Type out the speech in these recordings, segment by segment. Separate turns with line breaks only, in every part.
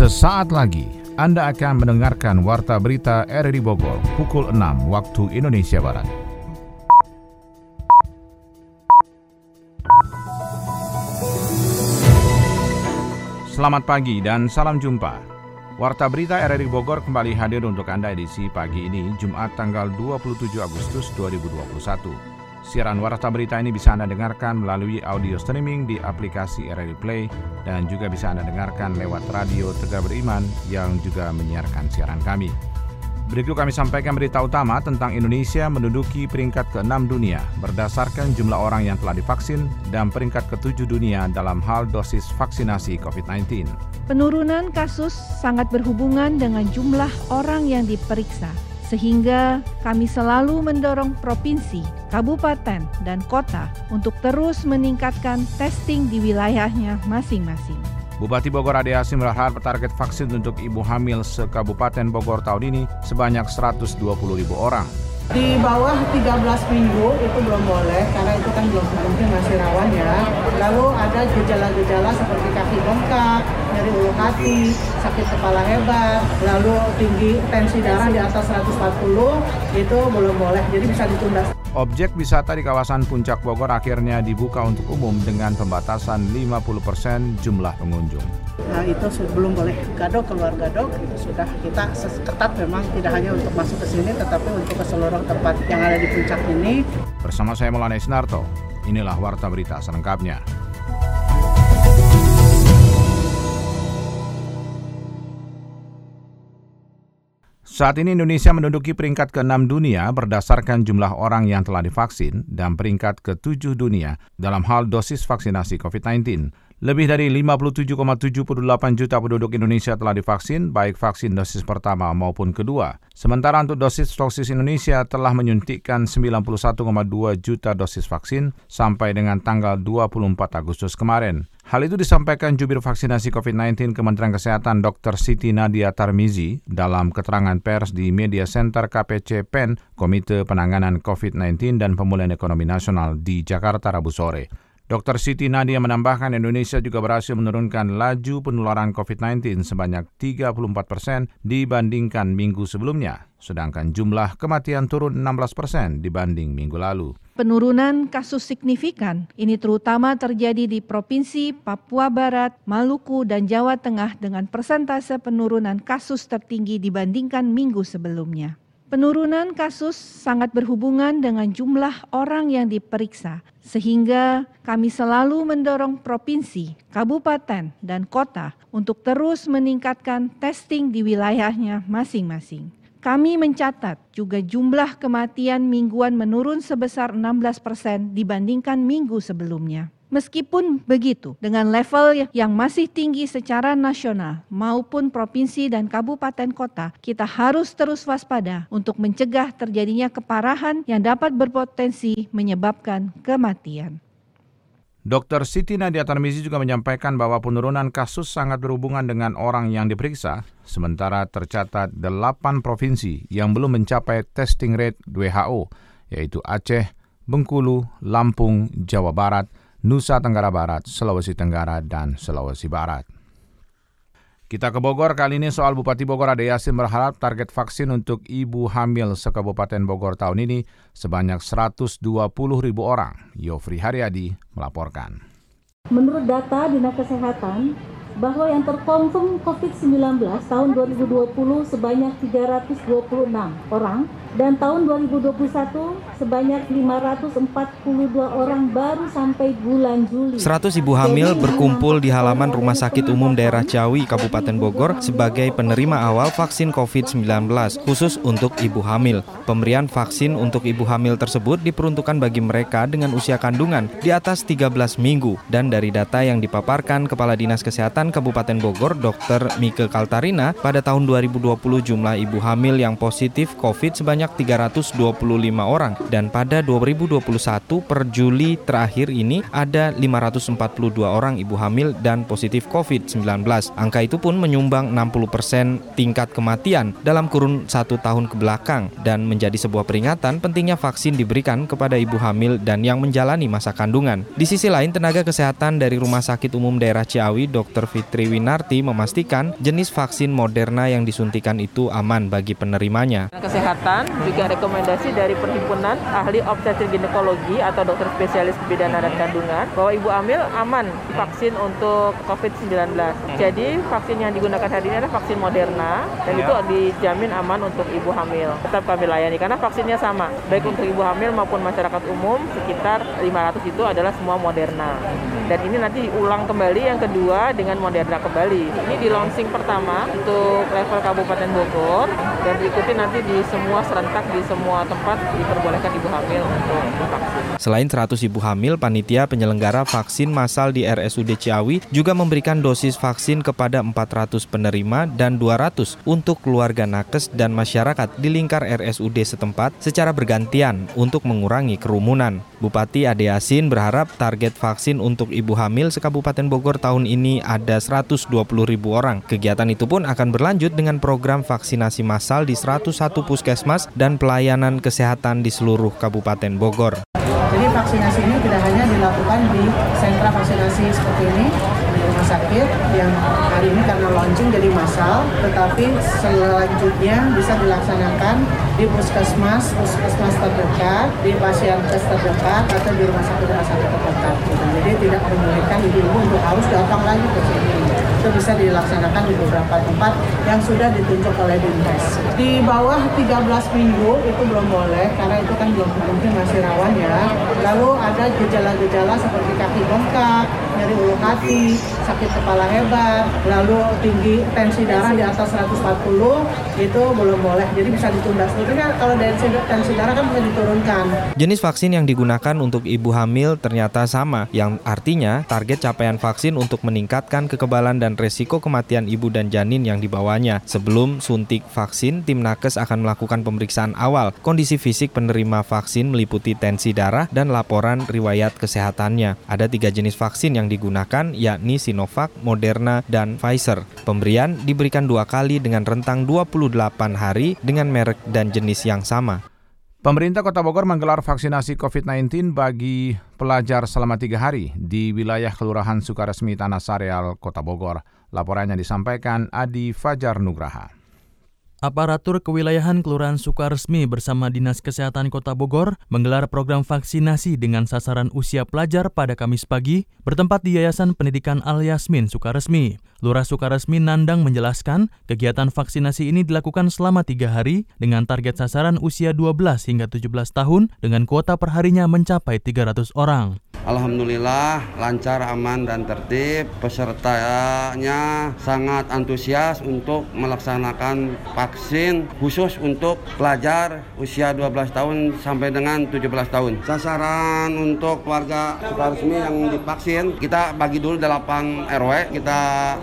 Sesaat lagi Anda akan mendengarkan Warta Berita RRI Bogor pukul 6 waktu Indonesia Barat. Selamat pagi dan salam jumpa. Warta Berita RRI Bogor kembali hadir untuk Anda edisi pagi ini Jumat tanggal 27 Agustus 2021. Siaran Warta Berita ini bisa Anda dengarkan melalui audio streaming di aplikasi RRI Play dan juga bisa Anda dengarkan lewat radio Tegar Beriman yang juga menyiarkan siaran kami. Berikut kami sampaikan berita utama tentang Indonesia menduduki peringkat ke-6 dunia berdasarkan jumlah orang yang telah divaksin dan peringkat ke-7 dunia dalam hal dosis vaksinasi COVID-19.
Penurunan kasus sangat berhubungan dengan jumlah orang yang diperiksa sehingga kami selalu mendorong provinsi, kabupaten, dan kota untuk terus meningkatkan testing di wilayahnya masing-masing.
Bupati Bogor Ade Asim berharap target vaksin untuk ibu hamil se-Kabupaten Bogor tahun ini sebanyak 120 ribu orang.
Di bawah 13 minggu itu belum boleh karena itu kan belum mungkin masih rawan ya. Lalu ada gejala-gejala seperti kaki bengkak, nyeri ulu hati, sakit kepala hebat, lalu tinggi tensi darah di atas 140 itu belum boleh. Jadi bisa ditunda.
Objek wisata di kawasan Puncak Bogor akhirnya dibuka untuk umum dengan pembatasan 50% jumlah pengunjung.
Nah itu belum boleh gadok keluar gadok itu sudah kita ketat memang tidak hanya untuk masuk ke sini tetapi untuk ke seluruh tempat yang ada di puncak ini.
Bersama saya Maulana Isnarto, inilah Warta Berita selengkapnya. Saat ini Indonesia menduduki peringkat ke-6 dunia berdasarkan jumlah orang yang telah divaksin dan peringkat ke-7 dunia dalam hal dosis vaksinasi COVID-19. Lebih dari 57,78 juta penduduk Indonesia telah divaksin, baik vaksin dosis pertama maupun kedua. Sementara untuk dosis dosis Indonesia telah menyuntikkan 91,2 juta dosis vaksin sampai dengan tanggal 24 Agustus kemarin. Hal itu disampaikan jubir vaksinasi COVID-19 Kementerian Kesehatan Dr. Siti Nadia Tarmizi dalam keterangan pers di Media Center KPC PEN, Komite Penanganan COVID-19 dan Pemulihan Ekonomi Nasional di Jakarta Rabu sore. Dr. Siti Nadia menambahkan Indonesia juga berhasil menurunkan laju penularan COVID-19 sebanyak 34 persen dibandingkan minggu sebelumnya, sedangkan jumlah kematian turun 16 persen dibanding minggu lalu.
Penurunan kasus signifikan ini terutama terjadi di Provinsi Papua Barat, Maluku, dan Jawa Tengah dengan persentase penurunan kasus tertinggi dibandingkan minggu sebelumnya. Penurunan kasus sangat berhubungan dengan jumlah orang yang diperiksa, sehingga kami selalu mendorong provinsi, kabupaten, dan kota untuk terus meningkatkan testing di wilayahnya masing-masing. Kami mencatat juga jumlah kematian mingguan menurun sebesar 16 persen dibandingkan minggu sebelumnya. Meskipun begitu, dengan level yang masih tinggi secara nasional maupun provinsi dan kabupaten kota, kita harus terus waspada untuk mencegah terjadinya keparahan yang dapat berpotensi menyebabkan kematian.
Dr. Siti Nadia Tarmizi juga menyampaikan bahwa penurunan kasus sangat berhubungan dengan orang yang diperiksa, sementara tercatat 8 provinsi yang belum mencapai testing rate WHO, yaitu Aceh, Bengkulu, Lampung, Jawa Barat, Nusa Tenggara Barat, Sulawesi Tenggara, dan Sulawesi Barat. Kita ke Bogor, kali ini soal Bupati Bogor Ade Yasin berharap target vaksin untuk ibu hamil sekabupaten Bogor tahun ini sebanyak 120 ribu orang. Yofri Haryadi melaporkan.
Menurut data Dinas Kesehatan, bahwa yang terkonfirm COVID-19 tahun 2020 sebanyak 326 orang dan tahun 2021 sebanyak 542 orang baru sampai bulan Juli.
100 ibu hamil berkumpul di halaman Rumah Sakit Umum Daerah Ciawi, Kabupaten Bogor sebagai penerima awal vaksin COVID-19 khusus untuk ibu hamil. Pemberian vaksin untuk ibu hamil tersebut diperuntukkan bagi mereka dengan usia kandungan di atas 13 minggu dan dari data yang dipaparkan Kepala Dinas Kesehatan Kabupaten Bogor Dr. Mike Kaltarina pada tahun 2020 jumlah ibu hamil yang positif COVID sebanyak sebanyak 325 orang dan pada 2021 per Juli terakhir ini ada 542 orang ibu hamil dan positif COVID-19. Angka itu pun menyumbang 60 persen tingkat kematian dalam kurun satu tahun ke belakang dan menjadi sebuah peringatan pentingnya vaksin diberikan kepada ibu hamil dan yang menjalani masa kandungan. Di sisi lain, tenaga kesehatan dari Rumah Sakit Umum Daerah Ciawi, Dr. Fitri Winarti memastikan jenis vaksin Moderna yang disuntikan itu aman bagi penerimanya.
Kesehatan juga rekomendasi dari Perhimpunan Ahli Obstetrik Ginekologi atau dokter spesialis kebidanan dan kandungan bahwa ibu hamil aman vaksin untuk COVID-19. Jadi vaksin yang digunakan hari ini adalah vaksin Moderna dan itu dijamin aman untuk ibu hamil. Tetap kami layani karena vaksinnya sama, baik untuk ibu hamil maupun masyarakat umum sekitar 500 itu adalah semua Moderna. Dan ini nanti ulang kembali yang kedua dengan Moderna kembali. Ini di launching pertama untuk level Kabupaten Bogor dan diikuti nanti di semua serentak di semua tempat diperbolehkan ibu hamil untuk divaksin.
Selain 100 ibu hamil, panitia penyelenggara vaksin massal di RSUD Ciawi juga memberikan dosis vaksin kepada 400 penerima dan 200 untuk keluarga nakes dan masyarakat di lingkar RSUD setempat secara bergantian untuk mengurangi kerumunan. Bupati Ade Yasin berharap target vaksin untuk ibu hamil sekabupaten Bogor tahun ini ada 120 ribu orang. Kegiatan itu pun akan berlanjut dengan program vaksinasi massal di 101 puskesmas dan pelayanan kesehatan di seluruh Kabupaten Bogor.
Jadi vaksinasi ini tidak hanya dilakukan di sentra vaksinasi seperti ini rumah sakit yang hari ini karena launching jadi massal, tetapi selanjutnya bisa dilaksanakan di puskesmas, puskesmas terdekat, di pasien kes terdekat atau di rumah sakit rumah sakit terdekat. Gitu. Jadi tidak membolehkan ibu-ibu untuk harus datang lagi ke sini. Itu bisa dilaksanakan di beberapa tempat yang sudah ditunjuk oleh Dinkes. Di bawah 13 minggu itu belum boleh karena itu kan belum mungkin masih rawan ya. Lalu ada gejala-gejala seperti kaki bengkak, nyeri ulu hati, sakit kepala hebat, lalu tinggi tensi darah di atas 140 itu belum boleh. Jadi bisa ditunda. Sebetulnya kalau tensi, tensi darah kan bisa diturunkan.
Jenis vaksin yang digunakan untuk ibu hamil ternyata sama, yang artinya target capaian vaksin untuk meningkatkan kekebalan dan resiko kematian ibu dan janin yang dibawanya. Sebelum suntik vaksin, tim nakes akan melakukan pemeriksaan awal. Kondisi fisik penerima vaksin meliputi tensi darah dan laporan riwayat kesehatannya. Ada tiga jenis vaksin yang digunakan, yakni Sinovac, Moderna, dan Pfizer. Pemberian diberikan dua kali dengan rentang 28 hari dengan merek dan jenis yang sama.
Pemerintah Kota Bogor menggelar vaksinasi COVID-19 bagi pelajar selama tiga hari di wilayah Kelurahan Sukaresmi Tanah Sareal, Kota Bogor. Laporannya disampaikan Adi Fajar Nugraha.
Aparatur Kewilayahan Kelurahan Sukaresmi bersama Dinas Kesehatan Kota Bogor menggelar program vaksinasi dengan sasaran usia pelajar pada Kamis pagi bertempat di Yayasan Pendidikan Al Yasmin Sukaresmi. Lurah Sukaresmi Nandang menjelaskan kegiatan vaksinasi ini dilakukan selama tiga hari dengan target sasaran usia 12 hingga 17 tahun dengan kuota perharinya mencapai 300 orang.
Alhamdulillah lancar, aman, dan tertib. Pesertanya sangat antusias untuk melaksanakan vaksin khusus untuk pelajar usia 12 tahun sampai dengan 17 tahun. Sasaran untuk warga Sukaresmi yang divaksin, kita bagi dulu 8 RW, kita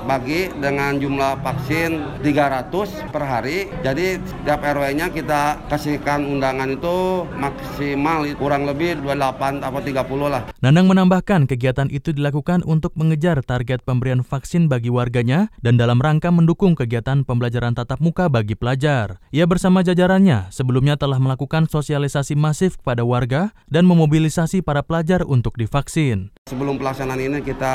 bagi dengan jumlah vaksin 300 per hari. Jadi setiap RW-nya kita kasihkan undangan itu maksimal kurang lebih 28 atau 30 lah.
Nandang menambahkan kegiatan itu dilakukan untuk mengejar target pemberian vaksin bagi warganya dan dalam rangka mendukung kegiatan pembelajaran tatap muka bagi pelajar. Ia bersama jajarannya sebelumnya telah melakukan sosialisasi masif kepada warga dan memobilisasi para pelajar untuk divaksin.
Sebelum pelaksanaan ini kita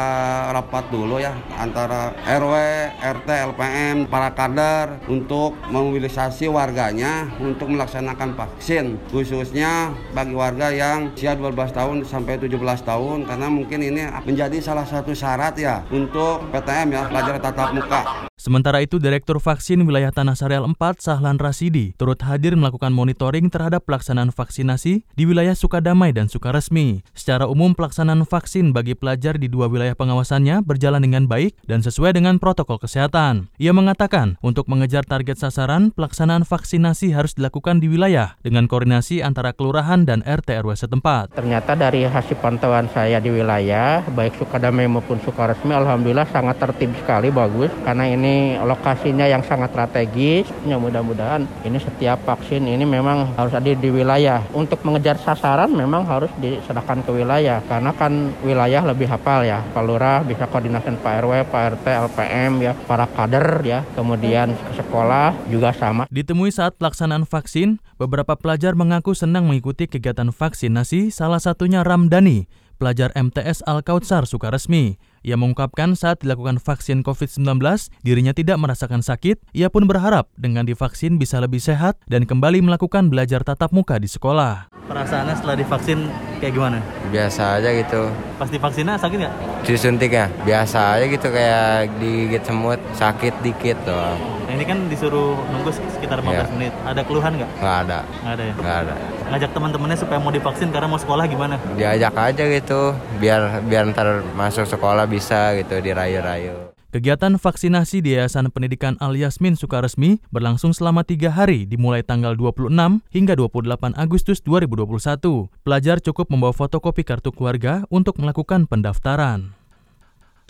rapat dulu ya antara RW, RT, LPM, para kader untuk memobilisasi warganya untuk melaksanakan vaksin khususnya bagi warga yang usia 12 tahun sampai 17 tahun karena mungkin ini menjadi salah satu syarat ya untuk PTM ya pelajar tatap muka.
Sementara itu, Direktur Vaksin Wilayah Tanah Sareal 4, Sahlan Rasidi, turut hadir melakukan monitoring terhadap pelaksanaan vaksinasi di wilayah Sukadamai dan Sukaresmi. Secara umum, pelaksanaan vaksin bagi pelajar di dua wilayah pengawasannya berjalan dengan baik dan sesuai dengan protokol kesehatan. Ia mengatakan, untuk mengejar target sasaran, pelaksanaan vaksinasi harus dilakukan di wilayah dengan koordinasi antara kelurahan dan RT RW setempat.
Ternyata dari hasil pantauan saya di wilayah, baik Sukadamai maupun Sukaresmi, alhamdulillah sangat tertib sekali, bagus. Karena ini lokasinya yang sangat strategis. Ya mudah-mudahan ini setiap vaksin ini memang harus ada di wilayah. Untuk mengejar sasaran memang harus diserahkan ke wilayah karena kan wilayah lebih hafal ya. Pak Lurah bisa koordinasi Pak RW, Pak RT, LPM ya, para kader ya, kemudian ke sekolah juga sama.
Ditemui saat pelaksanaan vaksin, beberapa pelajar mengaku senang mengikuti kegiatan vaksinasi, salah satunya Ramdhani, pelajar MTS Al-Kautsar Sukaresmi. Ia mengungkapkan saat dilakukan vaksin COVID-19, dirinya tidak merasakan sakit. Ia pun berharap dengan divaksin bisa lebih sehat dan kembali melakukan belajar tatap muka di sekolah.
Perasaannya setelah divaksin kayak gimana?
Biasa aja gitu.
Pas divaksinnya sakit nggak?
Disuntik ya? Biasa aja gitu kayak digigit semut, sakit dikit doang.
Nah, ini kan disuruh nunggu sekitar 15 ya. menit. Ada keluhan nggak?
Nggak ada.
Nggak ada ya?
Nggak ada.
Ngajak teman-temannya supaya mau divaksin karena mau sekolah gimana?
Diajak aja gitu, biar biar ntar masuk sekolah bisa gitu dirayu-rayu.
Kegiatan vaksinasi di Yayasan Pendidikan Al Yasmin Sukaresmi berlangsung selama tiga hari dimulai tanggal 26 hingga 28 Agustus 2021. Pelajar cukup membawa fotokopi kartu keluarga untuk melakukan pendaftaran.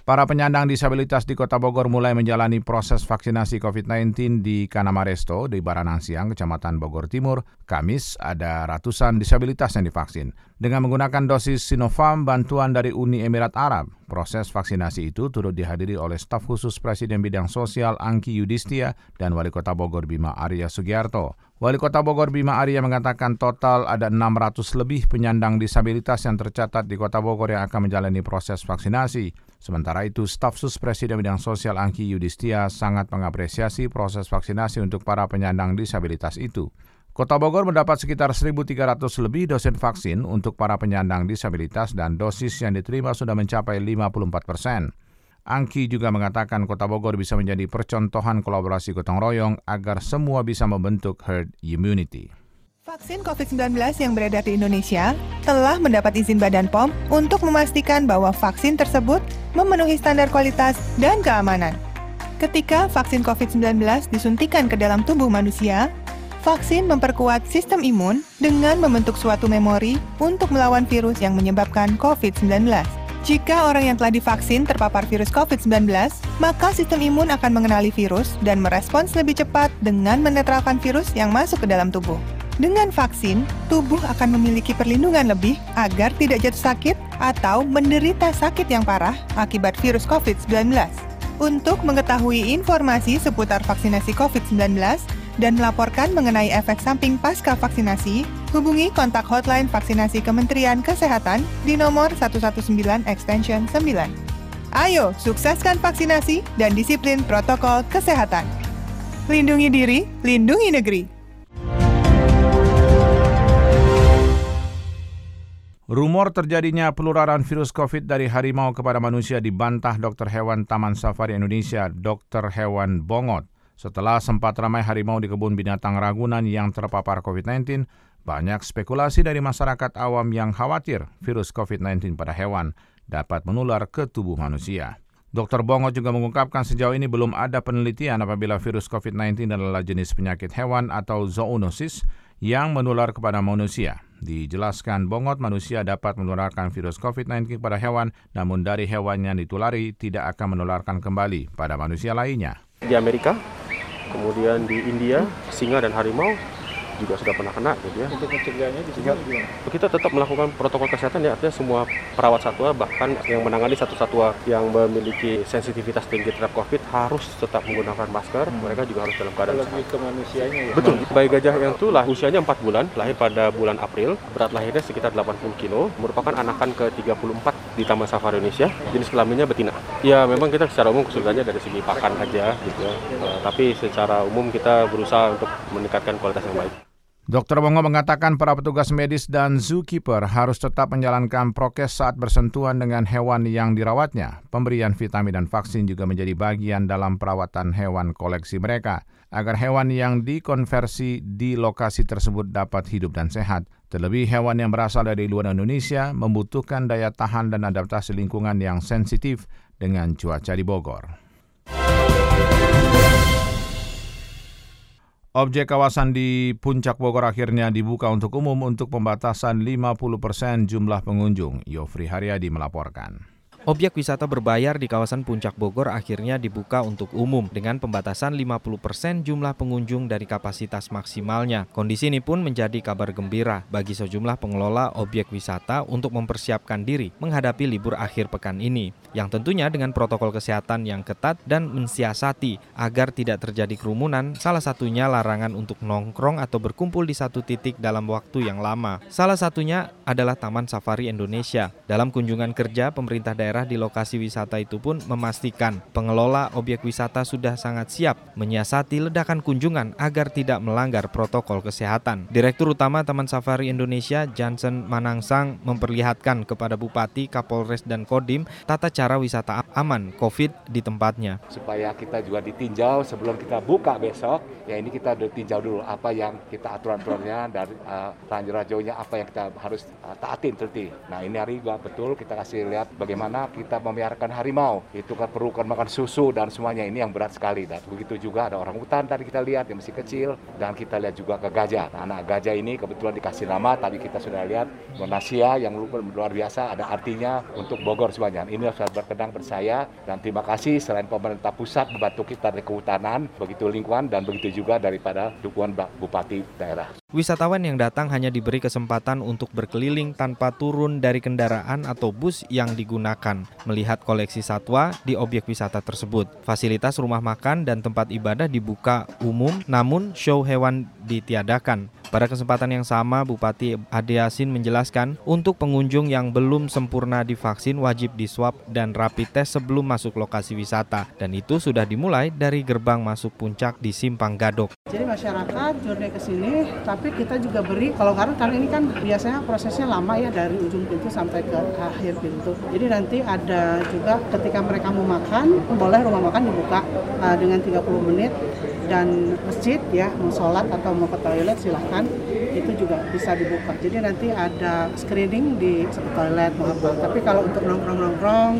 Para penyandang disabilitas di Kota Bogor mulai menjalani proses vaksinasi COVID-19 di Kanamaresto di Baranang Siang, Kecamatan Bogor Timur. Kamis ada ratusan disabilitas yang divaksin. Dengan menggunakan dosis Sinovac bantuan dari Uni Emirat Arab, proses vaksinasi itu turut dihadiri oleh staf khusus Presiden Bidang Sosial Angki Yudistia dan Wali Kota Bogor Bima Arya Sugiarto. Wali Kota Bogor Bima Arya mengatakan total ada 600 lebih penyandang disabilitas yang tercatat di Kota Bogor yang akan menjalani proses vaksinasi. Sementara itu, staf sus Presiden Bidang Sosial Angki Yudistia sangat mengapresiasi proses vaksinasi untuk para penyandang disabilitas itu. Kota Bogor mendapat sekitar 1.300 lebih dosen vaksin untuk para penyandang disabilitas dan dosis yang diterima sudah mencapai 54 persen. Angki juga mengatakan Kota Bogor bisa menjadi percontohan kolaborasi gotong royong agar semua bisa membentuk herd immunity.
Vaksin COVID-19 yang beredar di Indonesia telah mendapat izin Badan POM untuk memastikan bahwa vaksin tersebut memenuhi standar kualitas dan keamanan. Ketika vaksin COVID-19 disuntikan ke dalam tubuh manusia, vaksin memperkuat sistem imun dengan membentuk suatu memori untuk melawan virus yang menyebabkan COVID-19. Jika orang yang telah divaksin terpapar virus COVID-19, maka sistem imun akan mengenali virus dan merespons lebih cepat dengan menetralkan virus yang masuk ke dalam tubuh. Dengan vaksin, tubuh akan memiliki perlindungan lebih agar tidak jatuh sakit atau menderita sakit yang parah akibat virus COVID-19. Untuk mengetahui informasi seputar vaksinasi COVID-19, dan melaporkan mengenai efek samping pasca vaksinasi, hubungi kontak hotline vaksinasi Kementerian Kesehatan di nomor 119 extension 9. Ayo, sukseskan vaksinasi dan disiplin protokol kesehatan. Lindungi diri, lindungi negeri.
Rumor terjadinya peluraran virus COVID dari harimau kepada manusia dibantah dokter hewan Taman Safari Indonesia, Dr. Hewan Bongot. Setelah sempat ramai harimau di kebun binatang Ragunan yang terpapar COVID-19, banyak spekulasi dari masyarakat awam yang khawatir virus COVID-19 pada hewan dapat menular ke tubuh manusia. Dr. Bongo juga mengungkapkan sejauh ini belum ada penelitian apabila virus COVID-19 adalah jenis penyakit hewan atau zoonosis yang menular kepada manusia. Dijelaskan Bongot, manusia dapat menularkan virus COVID-19 kepada hewan, namun dari hewan yang ditulari tidak akan menularkan kembali pada manusia lainnya.
Di Amerika, kemudian di India singa dan harimau juga sudah pernah kena gitu ya.
Untuk mencegahnya di sini gimana?
Kita tetap melakukan protokol kesehatan ya artinya semua perawat satwa bahkan yang menangani satu satwa yang memiliki sensitivitas tinggi terhadap COVID harus tetap menggunakan masker. Hmm. Mereka juga harus dalam keadaan
Lebih ke manusianya ya.
Betul. Bayi gajah yang itu lah usianya 4 bulan, lahir pada bulan April, berat lahirnya sekitar 80 kilo, merupakan anakan ke-34 di Taman Safari Indonesia. Jenis kelaminnya betina. Ya memang kita secara umum kesulitannya dari segi pakan aja gitu ya. Uh, tapi secara umum kita berusaha untuk meningkatkan kualitas yang baik.
Dr. Bongo mengatakan para petugas medis dan zookeeper harus tetap menjalankan prokes saat bersentuhan dengan hewan yang dirawatnya. Pemberian vitamin dan vaksin juga menjadi bagian dalam perawatan hewan koleksi mereka, agar hewan yang dikonversi di lokasi tersebut dapat hidup dan sehat. Terlebih hewan yang berasal dari luar Indonesia membutuhkan daya tahan dan adaptasi lingkungan yang sensitif dengan cuaca di Bogor. Objek kawasan di Puncak Bogor akhirnya dibuka untuk umum untuk pembatasan 50 persen jumlah pengunjung. Yofri Haryadi melaporkan.
Objek wisata berbayar di kawasan Puncak Bogor akhirnya dibuka untuk umum dengan pembatasan 50% jumlah pengunjung dari kapasitas maksimalnya. Kondisi ini pun menjadi kabar gembira bagi sejumlah pengelola objek wisata untuk mempersiapkan diri menghadapi libur akhir pekan ini, yang tentunya dengan protokol kesehatan yang ketat dan mensiasati agar tidak terjadi kerumunan, salah satunya larangan untuk nongkrong atau berkumpul di satu titik dalam waktu yang lama. Salah satunya adalah Taman Safari Indonesia. Dalam kunjungan kerja, pemerintah daerah daerah di lokasi wisata itu pun memastikan pengelola objek wisata sudah sangat siap menyiasati ledakan kunjungan agar tidak melanggar protokol kesehatan. Direktur Utama Taman Safari Indonesia Johnson Manangsang memperlihatkan kepada Bupati, Kapolres, dan Kodim tata cara wisata aman COVID di tempatnya.
Supaya kita juga ditinjau sebelum kita buka besok, ya ini kita ditinjau dulu apa yang kita aturan-aturannya dari uh, ranjau apa yang kita harus uh, taatin teliti. Nah ini hari juga betul kita kasih lihat bagaimana kita memeliharakan harimau. Itu kan perlu kan makan susu dan semuanya ini yang berat sekali. Dan begitu juga ada orang hutan tadi kita lihat yang masih kecil dan kita lihat juga ke gajah. Nah, anak gajah ini kebetulan dikasih nama tadi kita sudah lihat Monasia yang luar biasa ada artinya untuk Bogor semuanya. Ini sudah berkedang bersaya dan terima kasih selain pemerintah pusat membantu kita dari kehutanan, begitu lingkungan dan begitu juga daripada dukungan Bupati daerah.
Wisatawan yang datang hanya diberi kesempatan untuk berkeliling tanpa turun dari kendaraan atau bus yang digunakan, melihat koleksi satwa di objek wisata tersebut. Fasilitas rumah makan dan tempat ibadah dibuka umum, namun show hewan ditiadakan. Pada kesempatan yang sama, Bupati Ade Yasin menjelaskan untuk pengunjung yang belum sempurna divaksin wajib diswab dan rapid test sebelum masuk lokasi wisata. Dan itu sudah dimulai dari gerbang masuk puncak di Simpang Gadok.
Jadi masyarakat journey ke sini, tapi kita juga beri, kalau karena, karena ini kan biasanya prosesnya lama ya dari ujung pintu sampai ke akhir pintu. Jadi nanti ada juga ketika mereka mau makan, boleh rumah makan dibuka uh, dengan 30 menit dan masjid ya mau sholat atau mau ke toilet silahkan itu juga bisa dibuka. Jadi nanti ada screening di toilet mau apa tapi kalau untuk nongkrong nongkrong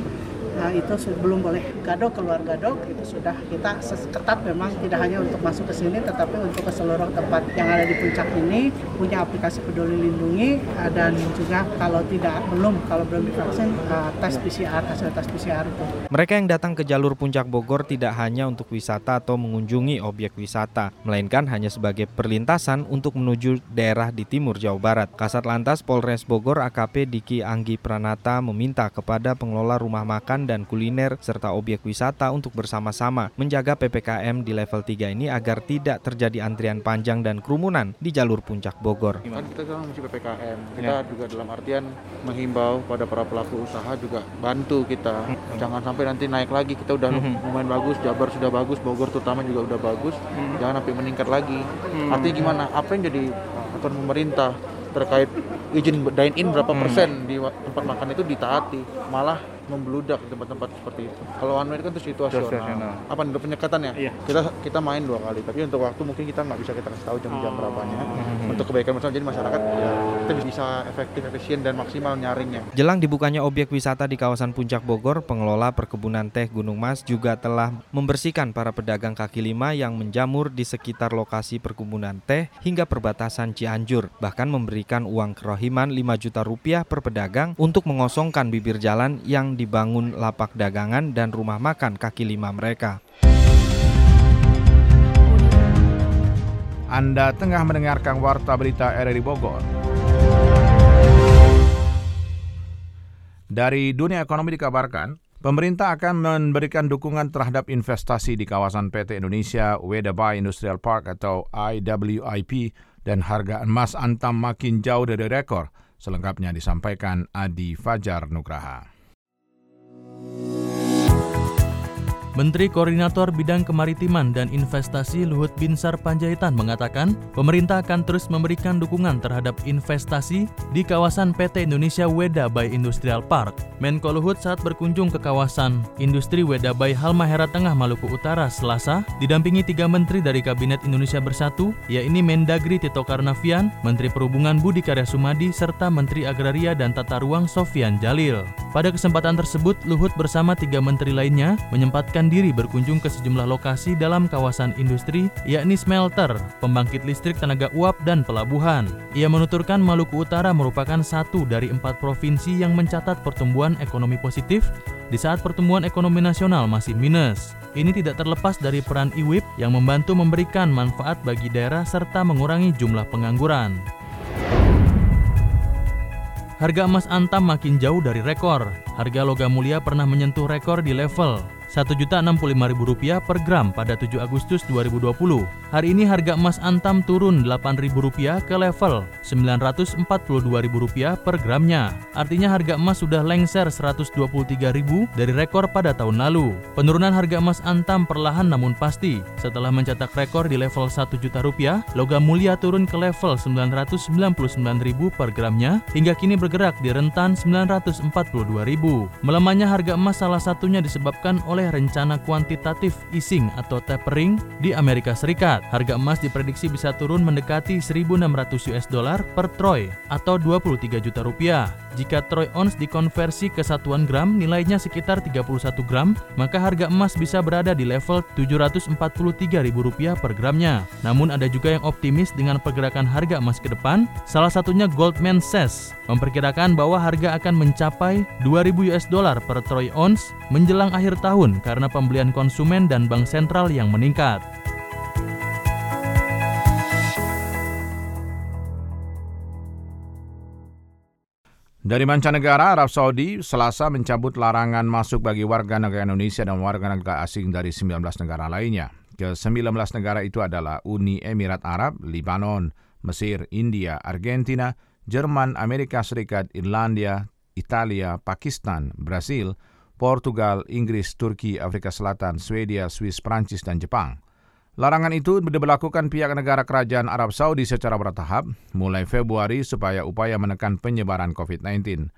Nah, itu belum boleh gadok keluar gadok itu sudah kita ketat memang tidak hanya untuk masuk ke sini tetapi untuk ke seluruh tempat yang ada di puncak ini punya aplikasi peduli lindungi eh, dan juga kalau tidak belum kalau belum divaksin uh, tes PCR hasil tes PCR itu.
Mereka yang datang ke jalur puncak Bogor tidak hanya untuk wisata atau mengunjungi objek wisata, melainkan hanya sebagai perlintasan untuk menuju daerah di timur Jawa Barat. Kasat Lantas Polres Bogor AKP Diki Anggi Pranata meminta kepada pengelola rumah makan dan kuliner serta objek wisata untuk bersama-sama menjaga PPKM di level 3 ini agar tidak terjadi antrian panjang dan kerumunan di jalur puncak Bogor.
Kan kita sekarang masih PPKM, kita ya. juga dalam artian menghimbau pada para pelaku usaha juga bantu kita. Hmm. Jangan sampai nanti naik lagi, kita udah hmm. lumayan bagus, Jabar sudah bagus, Bogor terutama juga udah bagus, hmm. jangan sampai meningkat lagi. Hmm. Artinya gimana? Apa yang jadi aturan pemerintah terkait izin dine in berapa hmm. persen di tempat makan itu ditaati malah membludak di tempat-tempat seperti itu. Kalau one way kan itu situasional. situasional. Apa nih penyekatan ya? Iya. Kita kita main dua kali, tapi untuk waktu mungkin kita nggak bisa kita kasih tahu jam-jam oh. berapanya. Hmm. Untuk kebaikan bersama jadi masyarakat ya kita bisa efektif, efisien dan maksimal nyaringnya.
Jelang dibukanya objek wisata di kawasan Puncak Bogor, pengelola perkebunan teh Gunung Mas juga telah membersihkan para pedagang kaki lima yang menjamur di sekitar lokasi perkebunan teh hingga perbatasan Cianjur, bahkan memberikan uang kerohiman 5 juta rupiah per pedagang untuk mengosongkan bibir jalan yang dibangun lapak dagangan dan rumah makan kaki lima mereka.
Anda tengah mendengarkan Warta Berita RRI Bogor. Dari dunia ekonomi dikabarkan, pemerintah akan memberikan dukungan terhadap investasi di kawasan PT Indonesia Wedabai Industrial Park atau IWIP dan harga emas antam makin jauh dari rekor. Selengkapnya disampaikan Adi Fajar Nugraha. Thank you.
Menteri Koordinator Bidang Kemaritiman dan Investasi Luhut Binsar Panjaitan mengatakan, pemerintah akan terus memberikan dukungan terhadap investasi di kawasan PT Indonesia Weda Bay Industrial Park. Menko Luhut saat berkunjung ke kawasan industri Weda Bay Halmahera Tengah Maluku Utara Selasa, didampingi tiga menteri dari Kabinet Indonesia Bersatu, yaitu Mendagri Tito Karnavian, Menteri Perhubungan Budi Karya Sumadi, serta Menteri Agraria dan Tata Ruang Sofian Jalil. Pada kesempatan tersebut, Luhut bersama tiga menteri lainnya menyempatkan menyempatkan diri berkunjung ke sejumlah lokasi dalam kawasan industri, yakni smelter, pembangkit listrik tenaga uap, dan pelabuhan. Ia menuturkan Maluku Utara merupakan satu dari empat provinsi yang mencatat pertumbuhan ekonomi positif di saat pertumbuhan ekonomi nasional masih minus. Ini tidak terlepas dari peran IWIP yang membantu memberikan manfaat bagi daerah serta mengurangi jumlah pengangguran. Harga emas Antam makin jauh dari rekor. Harga logam mulia pernah menyentuh rekor di level Rp1.065.000 per gram pada 7 Agustus 2020. Hari ini harga emas antam turun Rp8.000 ke level Rp942.000 per gramnya. Artinya harga emas sudah lengser Rp123.000 dari rekor pada tahun lalu. Penurunan harga emas antam perlahan namun pasti. Setelah mencetak rekor di level 1 juta rupiah, logam mulia turun ke level Rp999.000 per gramnya hingga kini bergerak di rentan Rp942.000. Melemahnya harga emas salah satunya disebabkan oleh oleh rencana kuantitatif easing atau tapering di Amerika Serikat. Harga emas diprediksi bisa turun mendekati 1.600 US dollar per troy atau 23 juta rupiah. Jika troy ounce dikonversi ke satuan gram nilainya sekitar 31 gram, maka harga emas bisa berada di level Rp743.000 per gramnya. Namun ada juga yang optimis dengan pergerakan harga emas ke depan, salah satunya Goldman Sachs memperkirakan bahwa harga akan mencapai 2000 US dollar per troy ounce menjelang akhir tahun karena pembelian konsumen dan bank sentral yang meningkat.
Dari mancanegara, Arab Saudi selasa mencabut larangan masuk bagi warga negara Indonesia dan warga negara asing dari 19 negara lainnya. Ke-19 negara itu adalah Uni Emirat Arab, Libanon, Mesir, India, Argentina, Jerman, Amerika Serikat, Irlandia, Italia, Pakistan, Brasil, Portugal, Inggris, Turki, Afrika Selatan, Swedia, Swiss, Prancis, dan Jepang. Larangan itu diberlakukan pihak negara kerajaan Arab Saudi secara bertahap mulai Februari supaya upaya menekan penyebaran COVID-19.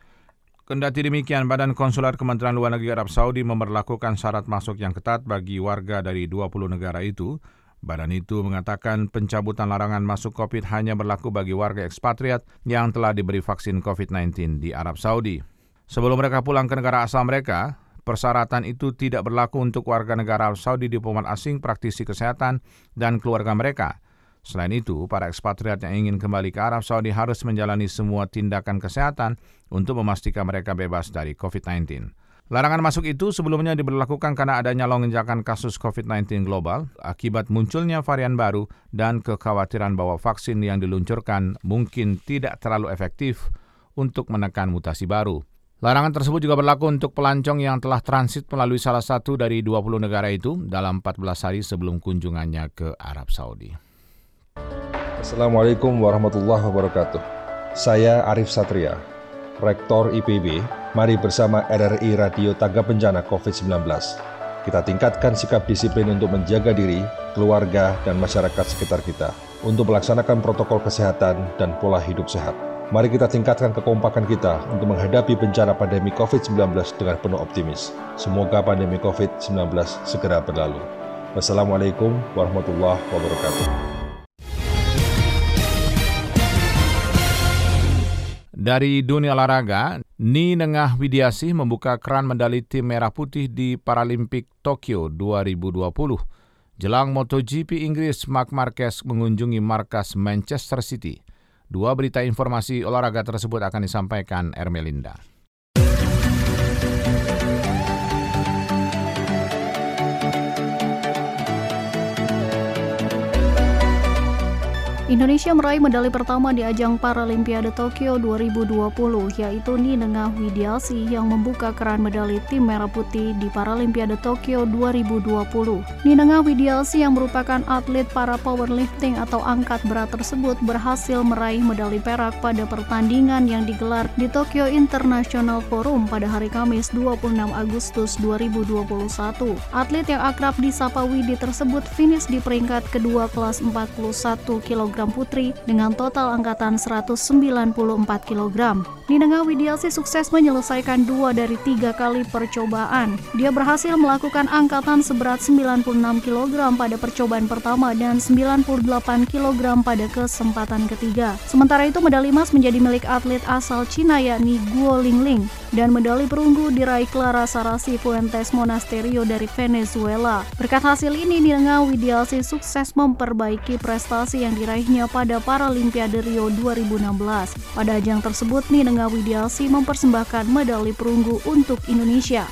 Kendati demikian, Badan Konsulat Kementerian Luar Negeri Arab Saudi memperlakukan syarat masuk yang ketat bagi warga dari 20 negara itu. Badan itu mengatakan pencabutan larangan masuk COVID hanya berlaku bagi warga ekspatriat yang telah diberi vaksin COVID-19 di Arab Saudi. Sebelum mereka pulang ke negara asal mereka, Persyaratan itu tidak berlaku untuk warga negara Arab Saudi diplomat asing, praktisi kesehatan, dan keluarga mereka. Selain itu, para ekspatriat yang ingin kembali ke Arab Saudi harus menjalani semua tindakan kesehatan untuk memastikan mereka bebas dari COVID-19. Larangan masuk itu sebelumnya diberlakukan karena adanya lonjakan kasus COVID-19 global akibat munculnya varian baru dan kekhawatiran bahwa vaksin yang diluncurkan mungkin tidak terlalu efektif untuk menekan mutasi baru. Larangan tersebut juga berlaku untuk pelancong yang telah transit melalui salah satu dari 20 negara itu dalam 14 hari sebelum kunjungannya ke Arab Saudi.
Assalamualaikum warahmatullahi wabarakatuh. Saya Arif Satria, Rektor IPB. Mari bersama RRI Radio Tangga Bencana COVID-19. Kita tingkatkan sikap disiplin untuk menjaga diri, keluarga, dan masyarakat sekitar kita untuk melaksanakan protokol kesehatan dan pola hidup sehat. Mari kita tingkatkan kekompakan kita untuk menghadapi bencana pandemi COVID-19 dengan penuh optimis. Semoga pandemi COVID-19 segera berlalu. Wassalamualaikum warahmatullahi wabarakatuh.
Dari dunia olahraga, Ni Nengah Widiasih membuka keran medali tim merah putih di Paralimpik Tokyo 2020. Jelang MotoGP Inggris, Mark Marquez mengunjungi markas Manchester City. Dua berita informasi olahraga tersebut akan disampaikan Ermelinda.
Indonesia meraih medali pertama di ajang Paralimpiade Tokyo 2020, yaitu Ninengah Widiasi yang membuka keran medali tim merah putih di Paralimpiade Tokyo 2020. Ninengah Widiasi yang merupakan atlet para powerlifting atau angkat berat tersebut berhasil meraih medali perak pada pertandingan yang digelar di Tokyo International Forum pada hari Kamis 26 Agustus 2021. Atlet yang akrab disapa Widi tersebut finish di peringkat kedua kelas 41 kg putri dengan total angkatan 194 kg. Ninengah Widiasi sukses menyelesaikan dua dari tiga kali percobaan. Dia berhasil melakukan angkatan seberat 96 kg pada percobaan pertama dan 98 kg pada kesempatan ketiga. Sementara itu medali emas menjadi milik atlet asal Cina yakni Guo Lingling dan medali perunggu diraih Clara Sarasi Fuentes Monasterio dari Venezuela. Berkat hasil ini Ninengah Widiasi sukses memperbaiki prestasi yang diraihnya pada Paralimpiade Rio 2016. Pada ajang tersebut Ninengah Angga Widiasi mempersembahkan medali perunggu untuk Indonesia.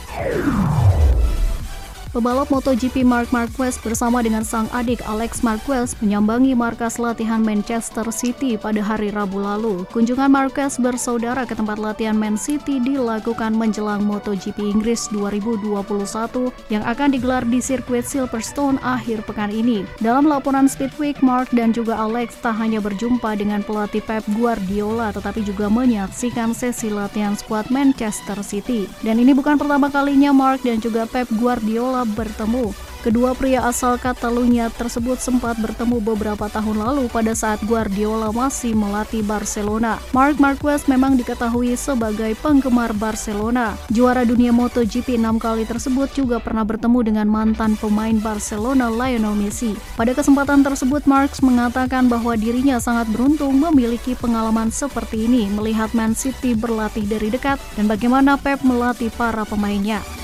Pebalap MotoGP Mark Marquez bersama dengan sang adik Alex Marquez menyambangi markas latihan Manchester City pada hari Rabu lalu. Kunjungan Marquez bersaudara ke tempat latihan Man City dilakukan menjelang MotoGP Inggris 2021 yang akan digelar di sirkuit Silverstone akhir pekan ini. Dalam laporan Speed Week, Mark dan juga Alex tak hanya berjumpa dengan pelatih Pep Guardiola tetapi juga menyaksikan sesi latihan skuad Manchester City. Dan ini bukan pertama kalinya Mark dan juga Pep Guardiola bertemu. Kedua pria asal Catalunya tersebut sempat bertemu beberapa tahun lalu pada saat Guardiola masih melatih Barcelona. Mark Marquez memang diketahui sebagai penggemar Barcelona. Juara dunia MotoGP 6 kali tersebut juga pernah bertemu dengan mantan pemain Barcelona Lionel Messi. Pada kesempatan tersebut, Marx mengatakan bahwa dirinya sangat beruntung memiliki pengalaman seperti ini melihat Man City berlatih dari dekat dan bagaimana Pep melatih para pemainnya.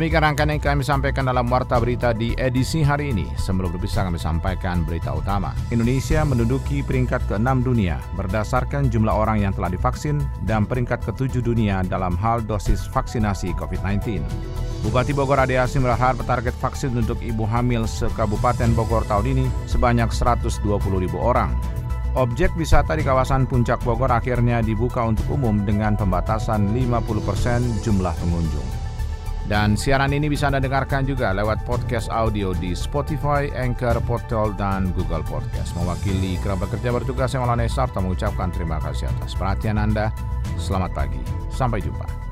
Demikian rangkaian yang kami sampaikan dalam Warta Berita di edisi hari ini. Sebelum berpisah kami sampaikan berita utama. Indonesia menduduki peringkat ke-6 dunia berdasarkan jumlah orang yang telah divaksin dan peringkat ke-7 dunia dalam hal dosis vaksinasi COVID-19. Bupati Bogor Ade Asim berharap target vaksin untuk ibu hamil se-Kabupaten Bogor tahun ini sebanyak 120 ribu orang. Objek wisata di kawasan Puncak Bogor akhirnya dibuka untuk umum dengan pembatasan 50% jumlah pengunjung. Dan siaran ini bisa Anda dengarkan juga lewat podcast audio di Spotify, Anchor, Portal, dan Google Podcast. Mewakili kerabat kerja bertugas yang Sarta mengucapkan terima kasih atas perhatian Anda. Selamat pagi, sampai jumpa.